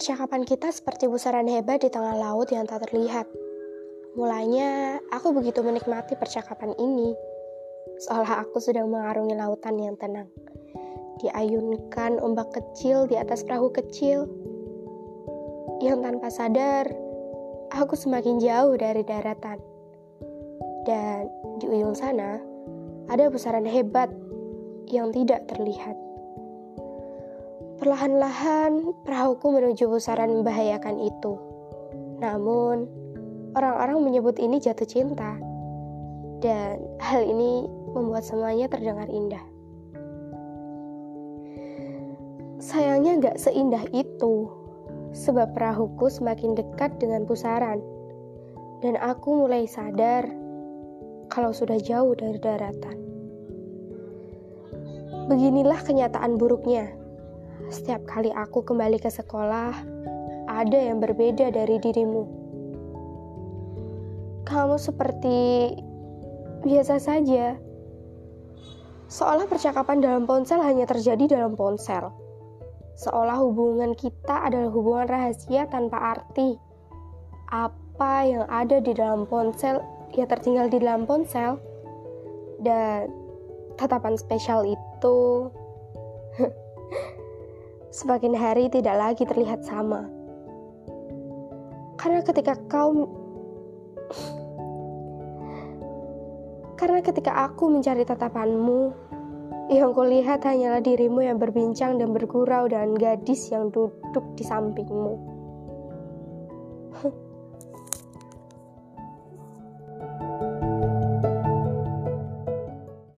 Percakapan kita seperti pusaran hebat di tengah laut yang tak terlihat. Mulanya, aku begitu menikmati percakapan ini, seolah aku sedang mengarungi lautan yang tenang. Diayunkan ombak kecil di atas perahu kecil, yang tanpa sadar, aku semakin jauh dari daratan. Dan di ujung sana, ada pusaran hebat yang tidak terlihat. Perlahan-lahan perahuku menuju pusaran membahayakan itu. Namun, orang-orang menyebut ini jatuh cinta. Dan hal ini membuat semuanya terdengar indah. Sayangnya gak seindah itu, sebab perahuku semakin dekat dengan pusaran. Dan aku mulai sadar kalau sudah jauh dari daratan. Beginilah kenyataan buruknya setiap kali aku kembali ke sekolah, ada yang berbeda dari dirimu. Kamu seperti biasa saja. Seolah percakapan dalam ponsel hanya terjadi dalam ponsel. Seolah hubungan kita adalah hubungan rahasia tanpa arti. Apa yang ada di dalam ponsel ya tertinggal di dalam ponsel. Dan tatapan spesial itu semakin hari tidak lagi terlihat sama. Karena ketika kau Karena ketika aku mencari tatapanmu, yang kulihat hanyalah dirimu yang berbincang dan bergurau dengan gadis yang duduk di sampingmu.